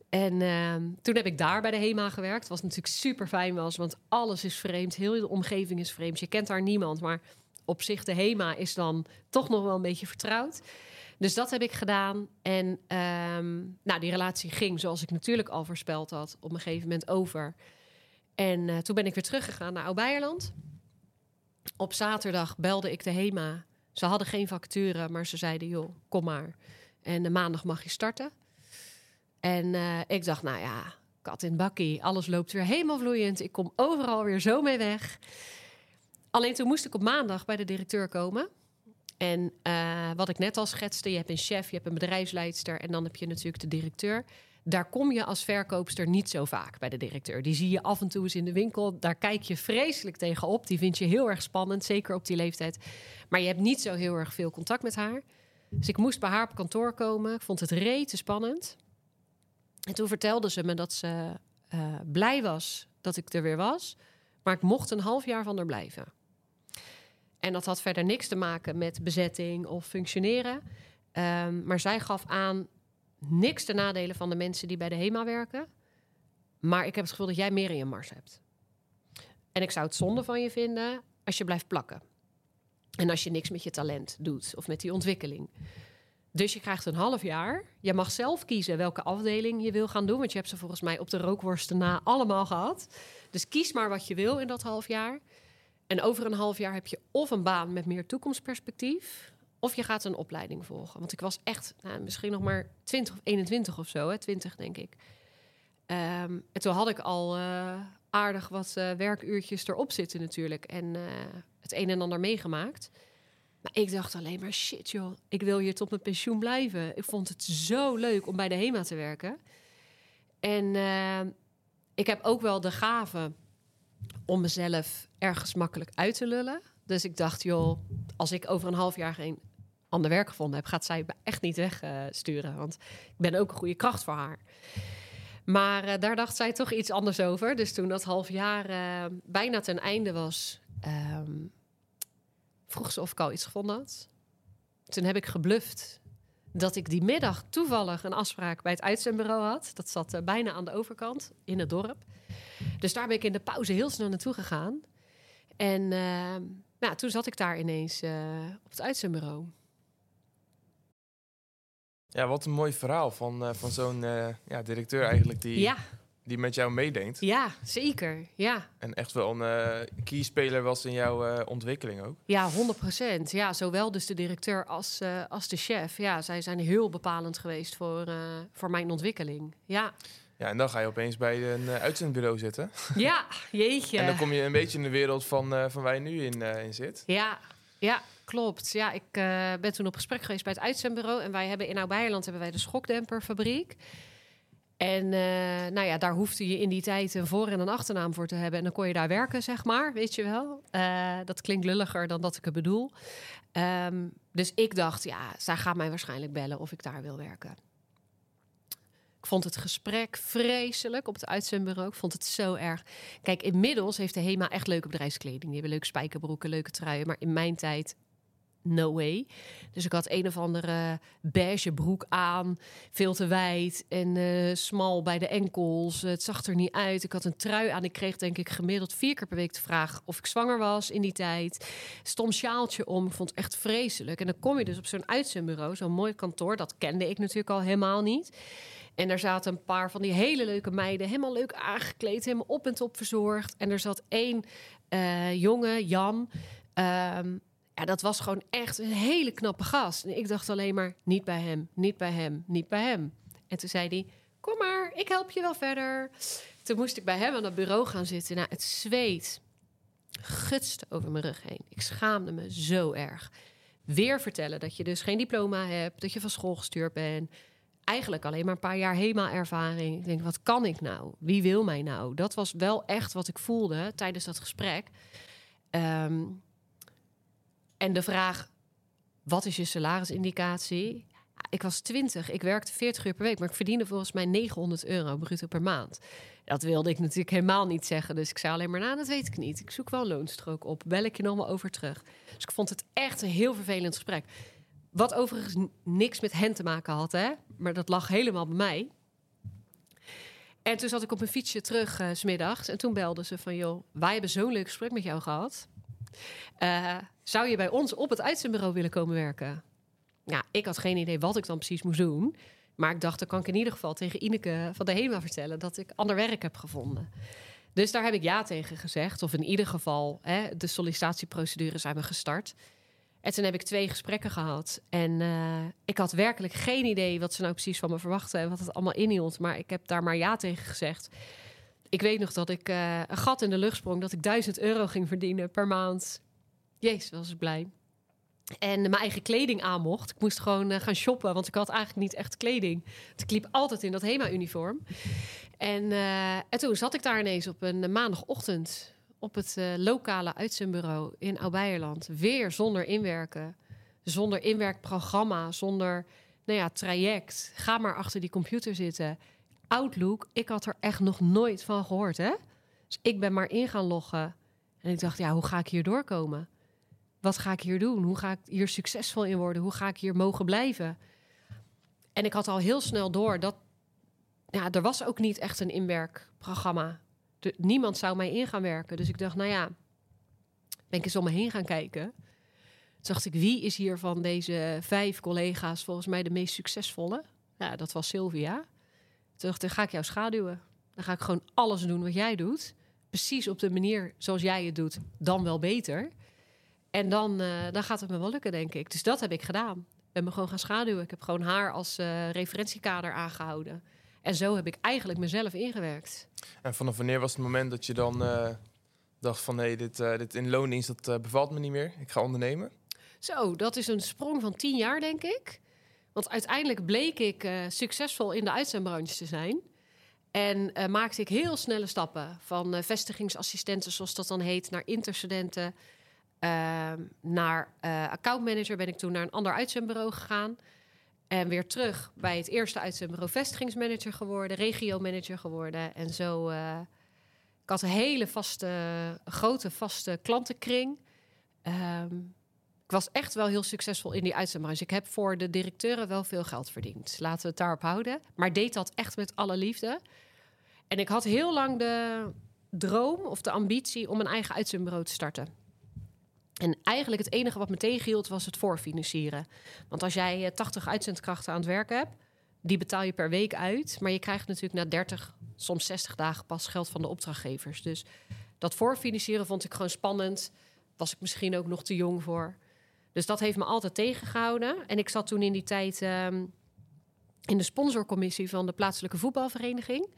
En uh, toen heb ik daar bij de HEMA gewerkt. Wat natuurlijk super fijn was, want alles is vreemd. Heel de omgeving is vreemd. Je kent daar niemand, maar op zich de HEMA is dan toch nog wel een beetje vertrouwd. Dus dat heb ik gedaan. En um, nou, die relatie ging, zoals ik natuurlijk al voorspeld had, op een gegeven moment over. En uh, toen ben ik weer teruggegaan naar Oud-Beierland. Op zaterdag belde ik de HEMA. Ze hadden geen vacature, maar ze zeiden, joh, kom maar. En de maandag mag je starten. En uh, ik dacht, nou ja, kat in bakkie. Alles loopt weer helemaal vloeiend. Ik kom overal weer zo mee weg. Alleen toen moest ik op maandag bij de directeur komen. En uh, wat ik net al schetste, je hebt een chef, je hebt een bedrijfsleidster en dan heb je natuurlijk de directeur. Daar kom je als verkoopster niet zo vaak bij de directeur. Die zie je af en toe eens in de winkel. Daar kijk je vreselijk tegenop. Die vind je heel erg spannend, zeker op die leeftijd. Maar je hebt niet zo heel erg veel contact met haar. Dus ik moest bij haar op kantoor komen. Ik vond het rete spannend. En toen vertelde ze me dat ze uh, blij was dat ik er weer was. Maar ik mocht een half jaar van er blijven. En dat had verder niks te maken met bezetting of functioneren. Um, maar zij gaf aan niks te nadelen van de mensen die bij de HEMA werken. Maar ik heb het gevoel dat jij meer in je mars hebt. En ik zou het zonde van je vinden als je blijft plakken. En als je niks met je talent doet of met die ontwikkeling. Dus je krijgt een half jaar. Je mag zelf kiezen welke afdeling je wil gaan doen. Want je hebt ze volgens mij op de rookworsten na allemaal gehad. Dus kies maar wat je wil in dat half jaar. En over een half jaar heb je of een baan met meer toekomstperspectief, of je gaat een opleiding volgen. Want ik was echt nou, misschien nog maar 20 of 21 of zo, hè, 20 denk ik. Um, en toen had ik al uh, aardig wat uh, werkuurtjes erop zitten natuurlijk. En uh, het een en ander meegemaakt. Maar ik dacht alleen maar, shit joh, ik wil hier tot mijn pensioen blijven. Ik vond het zo leuk om bij de HEMA te werken. En ehm, ik heb ook wel de gave om mezelf ergens makkelijk uit te lullen. Dus ik dacht, joh, als ik over een half jaar geen ander werk gevonden heb, gaat zij me echt niet wegsturen. Want ik ben ook een goede kracht voor haar. Maar uh, daar dacht zij toch iets anders over. Dus toen dat half jaar uh, bijna ten einde was, um, vroeg ze of ik al iets gevonden had. toen heb ik gebluft dat ik die middag toevallig een afspraak bij het uitzendbureau had. Dat zat eh, bijna aan de overkant in het dorp. Dus daar ben ik in de pauze heel snel naartoe gegaan. En eh, nou, toen zat ik daar ineens eh, op het uitzendbureau. Ja, wat een mooi verhaal van, eh, van zo'n ja, directeur eigenlijk die, Ja, die met jou meedenkt. ja, zeker. Ja, En echt wel een eh keyspeler was in jouw eh, ontwikkeling ook. ja 100 procent. Ja, zowel dus de directeur als, eh, als de chef. Ja, zij zijn heel bepalend geweest voor, voor mijn ontwikkeling. Ja, Ja, en dan ga je opeens bij een uitzendbureau zitten. ja jeetje. En dan kom je een beetje in de wereld van, van waar je nu in, in zit. Ja, ja, klopt. Ja, ik ben toen op gesprek geweest bij het uitzendbureau. En wij hebben in Oud-Beierland hebben wij de schokdemperfabriek. En eh, nou ja, daar hoefde je in die tijd een voor- en een achternaam voor te hebben. En dan kon je daar werken, zeg maar, weet je wel. Eh, dat klinkt lulliger dan dat ik het bedoel. Ehm, dus ik dacht, ja, zij gaat mij waarschijnlijk bellen of ik daar wil werken. Ik vond het gesprek vreselijk op het uitzendbureau. Ik vond het zo erg. Kijk, inmiddels heeft de HEMA echt leuke bedrijfskleding. Die hebben leuke spijkerbroeken, leuke truien. Maar in mijn tijd, no way. Dus ik had een of andere beige broek aan. Veel te wijd en eh, smal bij de enkels. Het zag er niet uit. Ik had een trui aan. Ik kreeg denk ik gemiddeld vier keer per week de vraag... of ik zwanger was in die tijd. Stom sjaaltje om. Ik vond het echt vreselijk. En dan kom je dus op zo'n uitzendbureau. Zo'n mooi kantoor. Dat kende ik natuurlijk al helemaal niet. En er zaten een paar van die hele leuke meiden, helemaal leuk aangekleed, helemaal op en top verzorgd. En er zat één eh, jongen, Jan. Ehm, ja, dat was gewoon echt een hele knappe gast. En ik dacht alleen maar, niet bij hem, niet bij hem, niet bij hem. En toen zei hij, kom maar, ik help je wel verder. Toen moest ik bij hem aan het bureau gaan zitten. Nou, het zweet gutste over mijn rug heen. Ik schaamde me zo erg. Weer vertellen dat je dus geen diploma hebt, dat je van school gestuurd bent eigenlijk alleen maar een paar jaar HEMA-ervaring. Ik denk, wat kan ik nou? Wie wil mij nou? Dat was wel echt wat ik voelde tijdens dat gesprek. Ehm, en de vraag, wat is je salarisindicatie? Ik was 20, ik werkte 40 uur per week, maar ik verdiende volgens mij 900 euro bruto per maand. Dat wilde ik natuurlijk helemaal niet zeggen, dus ik zei alleen maar, nou, dat weet ik niet. Ik zoek wel een loonstrook op, bel ik je nog maar over terug. Dus ik vond het echt een heel vervelend gesprek. Wat overigens niks met hen te maken had, hè? Maar dat lag helemaal bij mij. En toen zat ik op mijn fietsje terug eh, 's smiddags. En toen belden ze van, joh, wij hebben zo'n leuk gesprek met jou gehad. Eh, zou je bij ons op het uitzendbureau willen komen werken? Ja, ik had geen idee wat ik dan precies moest doen. Maar ik dacht, dan kan ik in ieder geval tegen Ineke van de HEMA vertellen... dat ik ander werk heb gevonden. Dus daar heb ik ja tegen gezegd. Of in ieder geval, hè, de sollicitatieprocedure zijn we gestart. En toen heb ik twee gesprekken gehad. En eh, ik had werkelijk geen idee wat ze nou precies van me verwachten en wat het allemaal inhield. Maar ik heb daar maar ja tegen gezegd. Ik weet nog dat ik eh, een gat in de lucht sprong, dat ik 1000 euro ging verdienen per maand. Jezus, was ik blij. En mijn eigen kleding aan mocht. Ik moest gewoon eh, gaan shoppen, want ik had eigenlijk niet echt kleding. Ik liep altijd in dat HEMA-uniform. En, eh, en toen zat ik daar ineens op een maandagochtend op het eh, lokale uitzendbureau in Oud-Beierland. Weer zonder inwerken, zonder inwerkprogramma, zonder nou ja, traject. Ga maar achter die computer zitten. Outlook, ik had er echt nog nooit van gehoord, hè? Dus ik ben maar in gaan loggen. En ik dacht, ja, hoe ga ik hier doorkomen? Wat ga ik hier doen? Hoe ga ik hier succesvol in worden? Hoe ga ik hier mogen blijven? En ik had al heel snel door dat... Ja, er was ook niet echt een inwerkprogramma. De, niemand zou mij in gaan werken. Dus ik dacht, nou ja, ben ik eens om me heen gaan kijken. Toen dacht ik, wie is hier van deze vijf collega's volgens mij de meest succesvolle? Ja, dat was Sylvia. Toen dacht ik, ga ik jou schaduwen. Dan ga ik gewoon alles doen wat jij doet. Precies op de manier zoals jij het doet, dan wel beter. En dan, eh, dan gaat het me wel lukken, denk ik. Dus dat heb ik gedaan. Ik ben me gewoon gaan schaduwen. Ik heb gewoon haar als eh, referentiekader aangehouden. En zo heb ik eigenlijk mezelf ingewerkt. En vanaf wanneer was het moment dat je dan eh, dacht van... nee, dit, dit in loondienst, dat bevalt me niet meer. Ik ga ondernemen. Zo, dat is een sprong van tien jaar, denk ik. Want uiteindelijk bleek ik succesvol in de uitzendbranche te zijn. En eh, maakte ik heel snelle stappen. Van vestigingsassistenten, zoals dat dan heet, naar interstudenten. Ehm, naar eh, accountmanager ben ik toen naar een ander uitzendbureau gegaan. En weer terug bij het eerste uitzendbureau vestigingsmanager geworden, regiomanager geworden. En zo, eh, ik had een hele vaste, grote vaste klantenkring. Ehm, ik was echt wel heel succesvol in die uitzendbranche. Ik heb voor de directeuren wel veel geld verdiend. Laten we het daarop houden. Maar deed dat echt met alle liefde. En ik had heel lang de droom of de ambitie om een eigen uitzendbureau te starten. En eigenlijk het enige wat me tegenhield was het voorfinancieren. Want als jij 80 uitzendkrachten aan het werk hebt, die betaal je per week uit. Maar je krijgt natuurlijk na 30, soms 60 dagen pas geld van de opdrachtgevers. Dus dat voorfinancieren vond ik gewoon spannend. Was ik misschien ook nog te jong voor. Dus dat heeft me altijd tegengehouden. En ik zat toen in die tijd um, in de sponsorcommissie van de plaatselijke voetbalvereniging.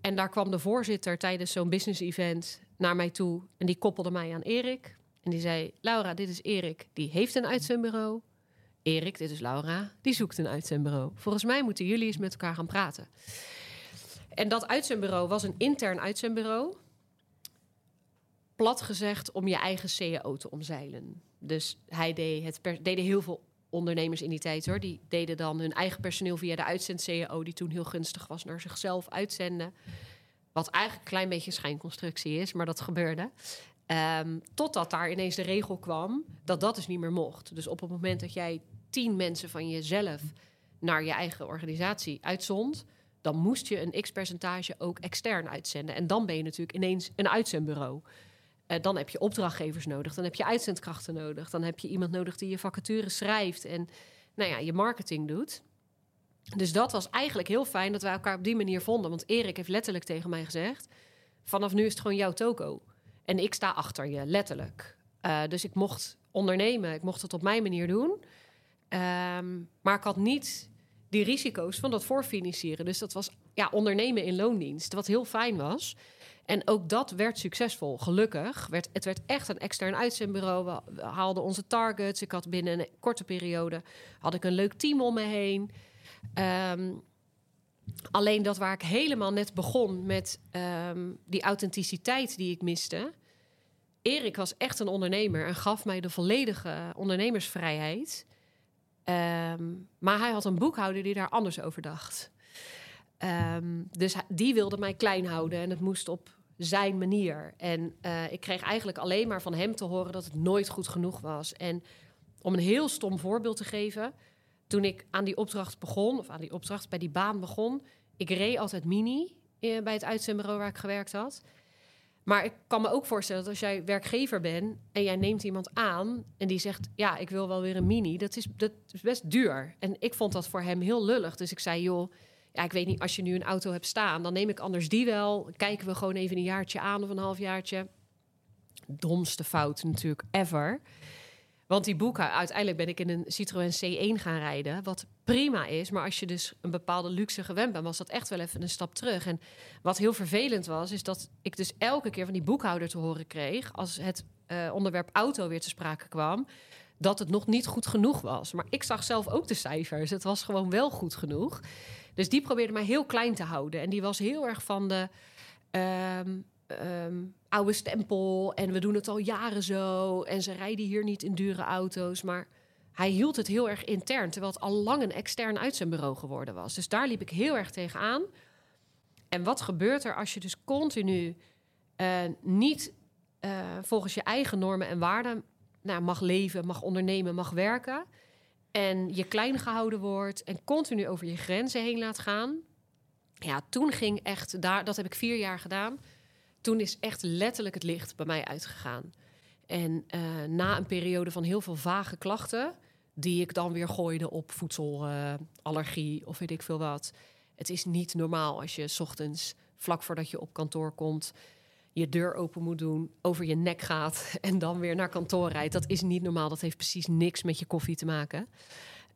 En daar kwam de voorzitter tijdens zo'n business event naar mij toe. En die koppelde mij aan Erik. En die zei: Laura, dit is Erik. Die heeft een uitzendbureau. Erik, dit is Laura. Die zoekt een uitzendbureau. Volgens mij moeten jullie eens met elkaar gaan praten. En dat uitzendbureau was een intern uitzendbureau. Plat gezegd om je eigen CEO te omzeilen. Dus hij deed het deden heel veel ondernemers in die tijd hoor. Die deden dan hun eigen personeel via de uitzend-CEO, die toen heel gunstig was, naar zichzelf uitzenden. Wat eigenlijk een klein beetje schijnconstructie is, maar dat gebeurde. Um, totdat daar ineens de regel kwam dat dat dus niet meer mocht. Dus op het moment dat jij tien mensen van jezelf naar je eigen organisatie uitzond, dan moest je een x-percentage ook extern uitzenden. En dan ben je natuurlijk ineens een uitzendbureau. Uh, dan heb je opdrachtgevers nodig, dan heb je uitzendkrachten nodig, dan heb je iemand nodig die je vacatures schrijft en nou ja, je marketing doet. Dus dat was eigenlijk heel fijn dat wij elkaar op die manier vonden. Want Erik heeft letterlijk tegen mij gezegd: vanaf nu is het gewoon jouw toko. En ik sta achter je, letterlijk. Uh, dus ik mocht ondernemen, ik mocht het op mijn manier doen. Um, maar ik had niet die risico's van dat voorfinancieren. Dus dat was ja, ondernemen in loondienst, wat heel fijn was. En ook dat werd succesvol, gelukkig. Werd, het werd echt een extern uitzendbureau. We, haalden onze targets. Ik had binnen een korte periode had ik een leuk team om me heen. Um, alleen dat waar ik helemaal net begon met um, die authenticiteit die ik miste. Erik was echt een ondernemer en gaf mij de volledige ondernemersvrijheid. Um, maar hij had een boekhouder die daar anders over dacht. Um, dus die wilde mij klein houden en het moest op zijn manier. En uh, ik kreeg eigenlijk alleen maar van hem te horen dat het nooit goed genoeg was. En om een heel stom voorbeeld te geven, toen ik aan die opdracht begon, of aan die opdracht bij die baan begon, ik reed altijd mini eh, bij het uitzendbureau waar ik gewerkt had. Maar ik kan me ook voorstellen dat als jij werkgever bent en jij neemt iemand aan en die zegt: Ja, ik wil wel weer een mini, dat is, dat is best duur. En ik vond dat voor hem heel lullig. Dus ik zei: Joh, ja, ik weet niet, als je nu een auto hebt staan, dan neem ik anders die wel. Kijken we gewoon even een jaartje aan of een halfjaartje. Domste fout natuurlijk ever. Want die boeken, uiteindelijk ben ik in een Citroën C1 gaan rijden. Wat prima is, maar als je dus een bepaalde luxe gewend bent, was dat echt wel even een stap terug. En wat heel vervelend was, is dat ik dus elke keer van die boekhouder te horen kreeg, als het uh, onderwerp auto weer te sprake kwam, dat het nog niet goed genoeg was. Maar ik zag zelf ook de cijfers. Het was gewoon wel goed genoeg. Dus die probeerde mij heel klein te houden. En die was heel erg van de. Um, um, oude stempel en we doen het al jaren zo. En ze rijden hier niet in dure auto's. Maar hij hield het heel erg intern, terwijl het al lang een extern uitzendbureau geworden was. Dus daar liep ik heel erg tegenaan. En wat gebeurt er als je dus continu uh, niet uh, volgens je eigen normen en waarden nou, mag leven, mag ondernemen, mag werken. En je klein gehouden wordt en continu over je grenzen heen laat gaan. Ja, toen ging echt, daar, dat heb ik vier jaar gedaan toen is echt letterlijk het licht bij mij uitgegaan. En uh, na een periode van heel veel vage klachten, die ik dan weer gooide op voedselallergie uh, of weet ik veel wat. Het is niet normaal als je ochtends, vlak voordat je op kantoor komt, je deur open moet doen, over je nek gaat en dan weer naar kantoor rijdt. Dat is niet normaal. Dat heeft precies niks met je koffie te maken.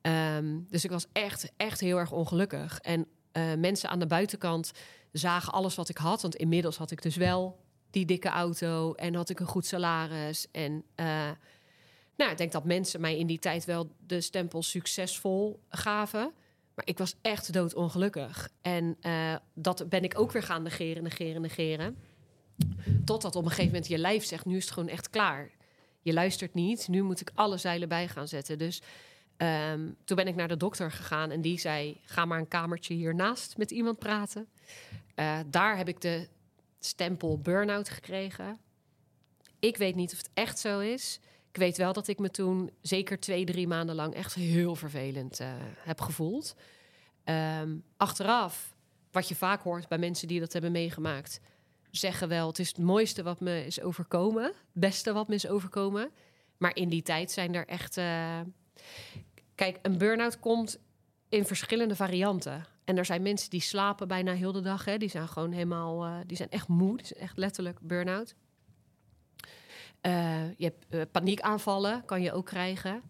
Um, dus ik was echt, echt heel erg ongelukkig. En uh, mensen aan de buitenkant zagen alles wat ik had. Want inmiddels had ik dus wel die dikke auto en had ik een goed salaris. En uh, nou, ik denk dat mensen mij in die tijd wel de stempel succesvol gaven. Maar ik was echt doodongelukkig. En uh, dat ben ik ook weer gaan negeren, negeren, negeren. Totdat op een gegeven moment je lijf zegt: nu is het gewoon echt klaar. Je luistert niet, nu moet ik alle zeilen bij gaan zetten. Dus um, toen ben ik naar de dokter gegaan en die zei: ga maar een kamertje hiernaast met iemand praten. Uh, daar heb ik de stempel burn-out gekregen. Ik weet niet of het echt zo is. Ik weet wel dat ik me toen zeker twee, drie maanden lang echt heel vervelend uh, heb gevoeld. Um, achteraf, wat je vaak hoort bij mensen die dat hebben meegemaakt, zeggen wel: het is het mooiste wat me is overkomen, het beste wat me is overkomen. Maar in die tijd zijn er echt. Uh... Kijk, een burn-out komt in verschillende varianten. En er zijn mensen die slapen bijna heel de dag. Hè. Die zijn gewoon helemaal, uh, die zijn echt moe. Echt letterlijk burn-out. Uh, je hebt uh, paniekaanvallen, kan je ook krijgen.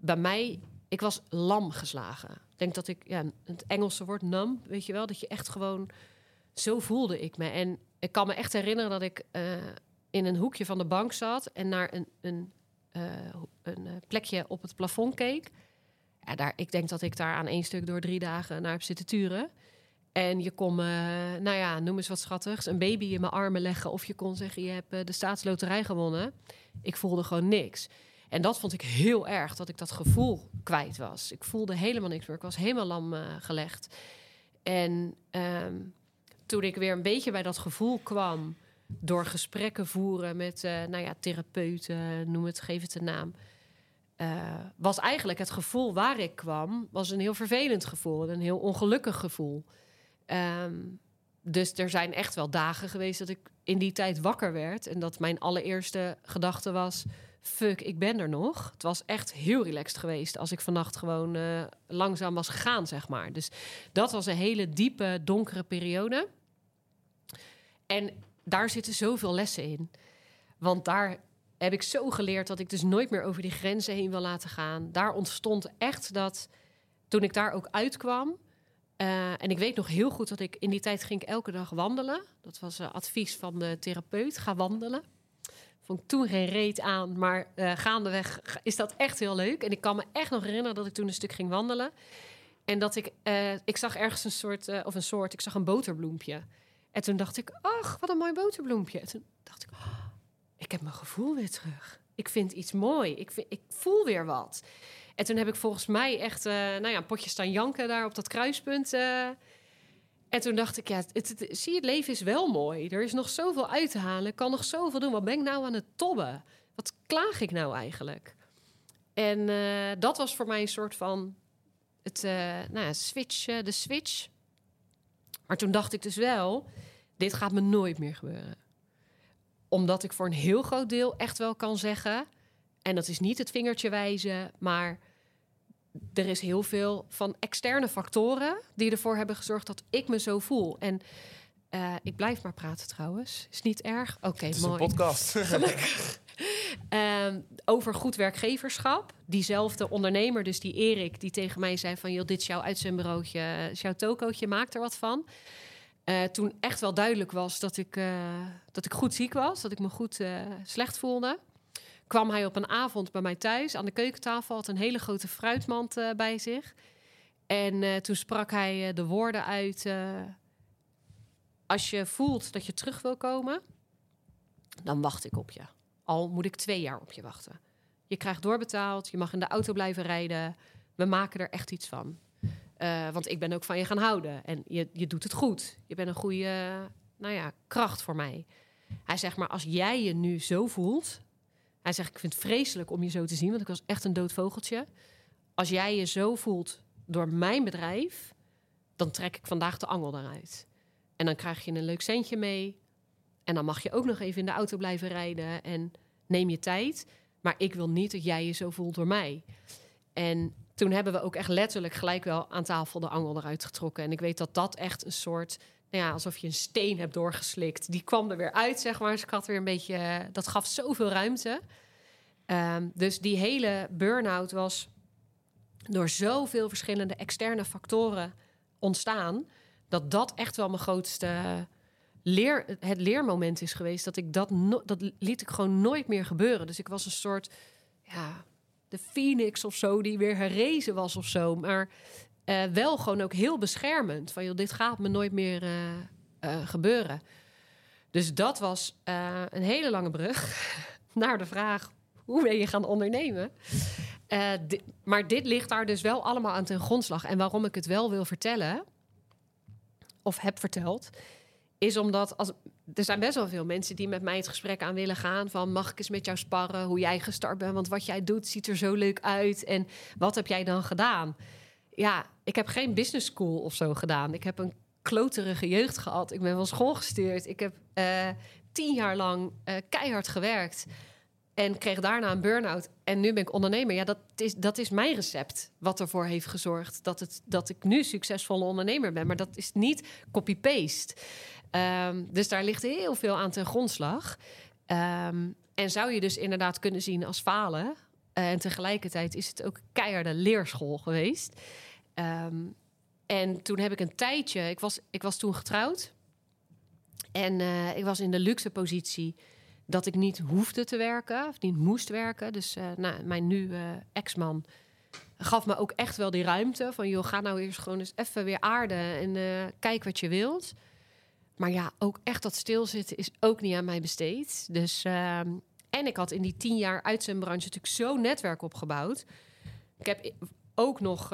Bij mij, ik was lam geslagen. Ik denk dat ik, ja, het Engelse woord nam, weet je wel, dat je echt gewoon, zo voelde ik me. En ik kan me echt herinneren dat ik in een hoekje van de bank zat en naar een, een, een plekje op het plafond keek. Ja, daar, ik denk dat ik daar aan één stuk door drie dagen naar heb zitten turen. En je kon, nou ja, noem eens wat schattigs, een baby in mijn armen leggen. Of je kon zeggen, je hebt uh, de staatsloterij gewonnen. Ik voelde gewoon niks. En dat vond ik heel erg, dat ik dat gevoel kwijt was. Ik voelde helemaal niks meer. Ik was helemaal lam uh, gelegd. En um, toen ik weer een beetje bij dat gevoel kwam... door gesprekken voeren met, nou ja, therapeuten, noem het, geef het een naam... Uh, was eigenlijk het gevoel waar ik kwam, was een heel vervelend gevoel, een heel ongelukkig gevoel. Um, dus er zijn echt wel dagen geweest dat ik in die tijd wakker werd en dat mijn allereerste gedachte was: fuck, ik ben er nog. Het was echt heel relaxed geweest als ik vannacht gewoon uh, langzaam was gegaan, zeg maar. Dus dat was een hele diepe, donkere periode. En daar zitten zoveel lessen in. Want daar heb ik zo geleerd dat ik dus nooit meer over die grenzen heen wil laten gaan. Daar ontstond echt dat toen ik daar ook uitkwam. Uh, en ik weet nog heel goed dat ik in die tijd ging elke dag wandelen. Dat was uh, advies van de therapeut. Ga wandelen. Vond ik toen geen reet aan, maar uh, gaandeweg is dat echt heel leuk. En ik kan me echt nog herinneren dat ik toen een stuk ging wandelen. En dat ik, ik zag ergens een soort, of een soort, ik zag een boterbloempje. En toen dacht ik, ach, wat een mooi boterbloempje. En toen dacht ik, oh, ik heb mijn gevoel weer terug. Ik vind iets mooi. Ik, ik voel weer wat. En toen heb ik volgens mij echt uh, nou ja, een potje staan janken daar op dat kruispunt. Uh. En toen dacht ik, ja, het, het, zie het leven is wel mooi. Er is nog zoveel uit te halen. Ik kan nog zoveel doen. Wat ben ik nou aan het tobben? Wat klaag ik nou eigenlijk? En uh, dat was voor mij een soort van het, nou ja, switch, de switch. Maar toen dacht ik dus wel, dit gaat me nooit meer gebeuren omdat ik voor een heel groot deel echt wel kan zeggen. En dat is niet het vingertje wijzen, maar er is heel veel van externe factoren die ervoor hebben gezorgd dat ik me zo voel. En uh, ik blijf maar praten trouwens. Is niet erg? Oké, okay, mooi. Een podcast. Gelukkig. um, over goed werkgeverschap. Diezelfde ondernemer, dus die Erik, die tegen mij zei van... joh, dit is jouw uitzendbureautje, is jouw tokootje, maak er wat van. Uh, toen echt wel duidelijk was dat ik, uh, dat ik goed ziek was, dat ik me goed uh, slecht voelde, kwam hij op een avond bij mij thuis aan de keukentafel, had een hele grote fruitmand bij zich. En toen sprak hij de woorden uit: Als je voelt dat je terug wil komen, dan wacht ik op je. Al moet ik twee jaar op je wachten. Je krijgt doorbetaald, je mag in de auto blijven rijden. We maken er echt iets van. Uh, want ik ben ook van je gaan houden. En je, je doet het goed. Je bent een goede nou ja, kracht voor mij. Hij zegt maar, als jij je nu zo voelt... Hij zegt, ik vind het vreselijk om je zo te zien... want ik was echt een dood vogeltje. Als jij je zo voelt door mijn bedrijf... dan trek ik vandaag de angel eruit. En dan krijg je een leuk centje mee. En dan mag je ook nog even in de auto blijven rijden... en neem je tijd. Maar ik wil niet dat jij je zo voelt door mij. En toen hebben we ook echt letterlijk gelijk wel aan tafel de angel eruit getrokken. En ik weet dat dat echt een soort, nou ja, alsof je een steen hebt doorgeslikt. Die kwam er weer uit, zeg maar. Dus ik had weer een beetje, dat gaf zoveel ruimte. Um, dus die hele burn-out was door zoveel verschillende externe factoren ontstaan, dat dat echt wel mijn grootste leer, het leermoment is geweest. Dat ik dat, dat liet ik gewoon nooit meer gebeuren. Dus ik was een soort, ja, de phoenix of zo die weer herrezen was of zo. Maar uh, wel gewoon ook heel beschermend. Van joh, dit gaat me nooit meer uh, uh, gebeuren. Dus dat was een hele lange brug naar de vraag: hoe ben je gaan ondernemen? Maar dit ligt daar dus wel allemaal aan ten grondslag. En waarom ik het wel wil vertellen, of heb verteld, is omdat er zijn best wel veel mensen die met mij het gesprek aan willen gaan. Van mag ik eens met jou sparren hoe jij gestart bent? Want wat jij doet ziet er zo leuk uit. En wat heb jij dan gedaan? Ja, ik heb geen business school of zo gedaan. Ik heb een kloterige jeugd gehad. Ik ben van school gestuurd. Ik heb eh, tien jaar lang eh, keihard gewerkt. En kreeg daarna een burn-out. En nu ben ik ondernemer. Ja, dat is, dat is mijn recept. Wat ervoor heeft gezorgd dat, het, dat ik nu succesvolle ondernemer ben. Maar dat is niet copy-paste. Ehm, dus daar ligt heel veel aan ten grondslag. Ehm, en zou je dus inderdaad kunnen zien als falen. Uh, en tegelijkertijd is het ook keiharde leerschool geweest. Ehm, en toen heb ik een tijdje... Ik was, ik was toen getrouwd. En uh, ik was in de luxe positie dat ik niet hoefde te werken, of niet moest werken. Dus uh, nou, mijn nu ex-man gaf me ook echt wel die ruimte van... joh, ga nou eerst gewoon eens even weer aarden en kijk wat je wilt. Maar ja, ook echt dat stilzitten is ook niet aan mij besteed. Dus, ehm, en ik had in die tien jaar uitzendbranche natuurlijk zo'n netwerk opgebouwd. Ik heb ook nog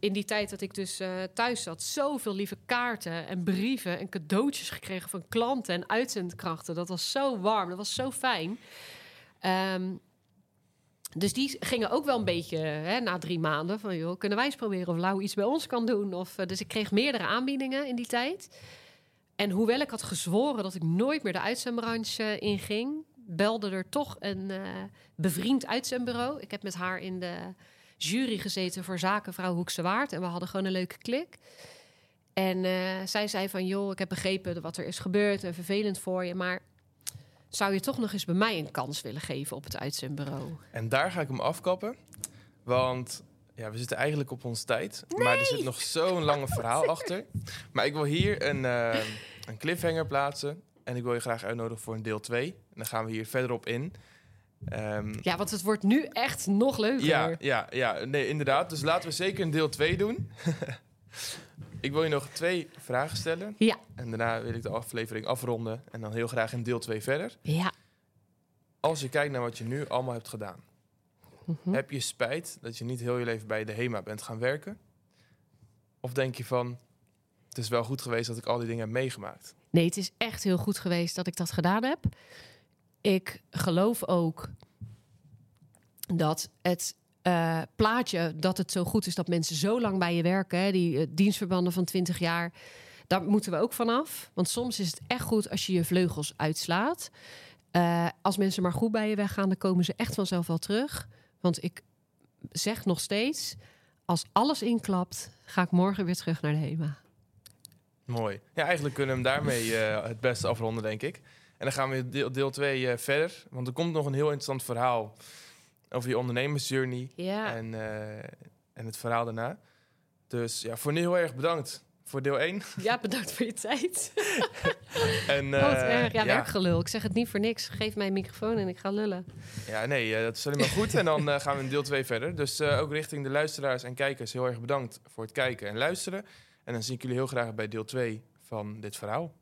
in die tijd dat ik dus uh, thuis zat, zoveel lieve kaarten en brieven en cadeautjes gekregen van klanten en uitzendkrachten. Dat was zo warm, dat was zo fijn. Um, dus die gingen ook wel een beetje hè, na drie maanden van, joh, kunnen wij eens proberen of Lau iets bij ons kan doen? Of, uh, dus ik kreeg meerdere aanbiedingen in die tijd. En hoewel ik had gezworen dat ik nooit meer de uitzendbranche inging, belde er toch een uh, bevriend uitzendbureau. Ik heb met haar in de jury gezeten voor Zakenvrouw Hoekse Waard. En we hadden gewoon een leuke klik. En uh, zij zei van, joh, ik heb begrepen wat er is gebeurd en vervelend voor je, maar zou je toch nog eens bij mij een kans willen geven op het uitzendbureau? En daar ga ik hem afkappen, want ja, we zitten eigenlijk op ons tijd, nee! maar er zit nog zo'n lange verhaal achter. Maar ik wil hier een, uh, een cliffhanger plaatsen en ik wil je graag uitnodigen voor een deel 2. En dan gaan we hier verderop in. Um, ja, want het wordt nu echt nog leuker. Ja, ja, ja, nee, inderdaad. Dus laten we zeker een deel 2 doen. ik wil je nog twee vragen stellen. Ja. En daarna wil ik de aflevering afronden. En dan heel graag in deel 2 verder. Ja. Als je kijkt naar wat je nu allemaal hebt gedaan. Mm -hmm. Heb je spijt dat je niet heel je leven bij de HEMA bent gaan werken? Of denk je van, het is wel goed geweest dat ik al die dingen heb meegemaakt? Nee, het is echt heel goed geweest dat ik dat gedaan heb ik geloof ook dat het uh, plaatje dat het zo goed is dat mensen zo lang bij je werken, hè, die uh, dienstverbanden van 20 jaar, daar moeten we ook vanaf. Want soms is het echt goed als je je vleugels uitslaat. Uh, als mensen maar goed bij je weggaan, dan komen ze echt vanzelf wel terug. Want ik zeg nog steeds, als alles inklapt, ga ik morgen weer terug naar de HEMA. Mooi. Ja, eigenlijk kunnen we hem daarmee het beste afronden, denk ik. En dan gaan we deel, deel 2 uh, verder. Want er komt nog een heel interessant verhaal over je ondernemersjourney. Ja. En, uh, en het verhaal daarna. Dus ja, voor nu heel erg bedankt voor deel 1. Ja, bedankt voor je tijd. en, uh, oh, erg. Ja, ja, werkgelul. Ik zeg het niet voor niks. Geef mij een microfoon en ik ga lullen. Ja, nee, uh, dat is helemaal goed. En dan uh, gaan we in deel 2 verder. Dus uh, ook richting de luisteraars en kijkers heel erg bedankt voor het kijken en luisteren. En dan zie ik jullie heel graag bij deel 2 van dit verhaal.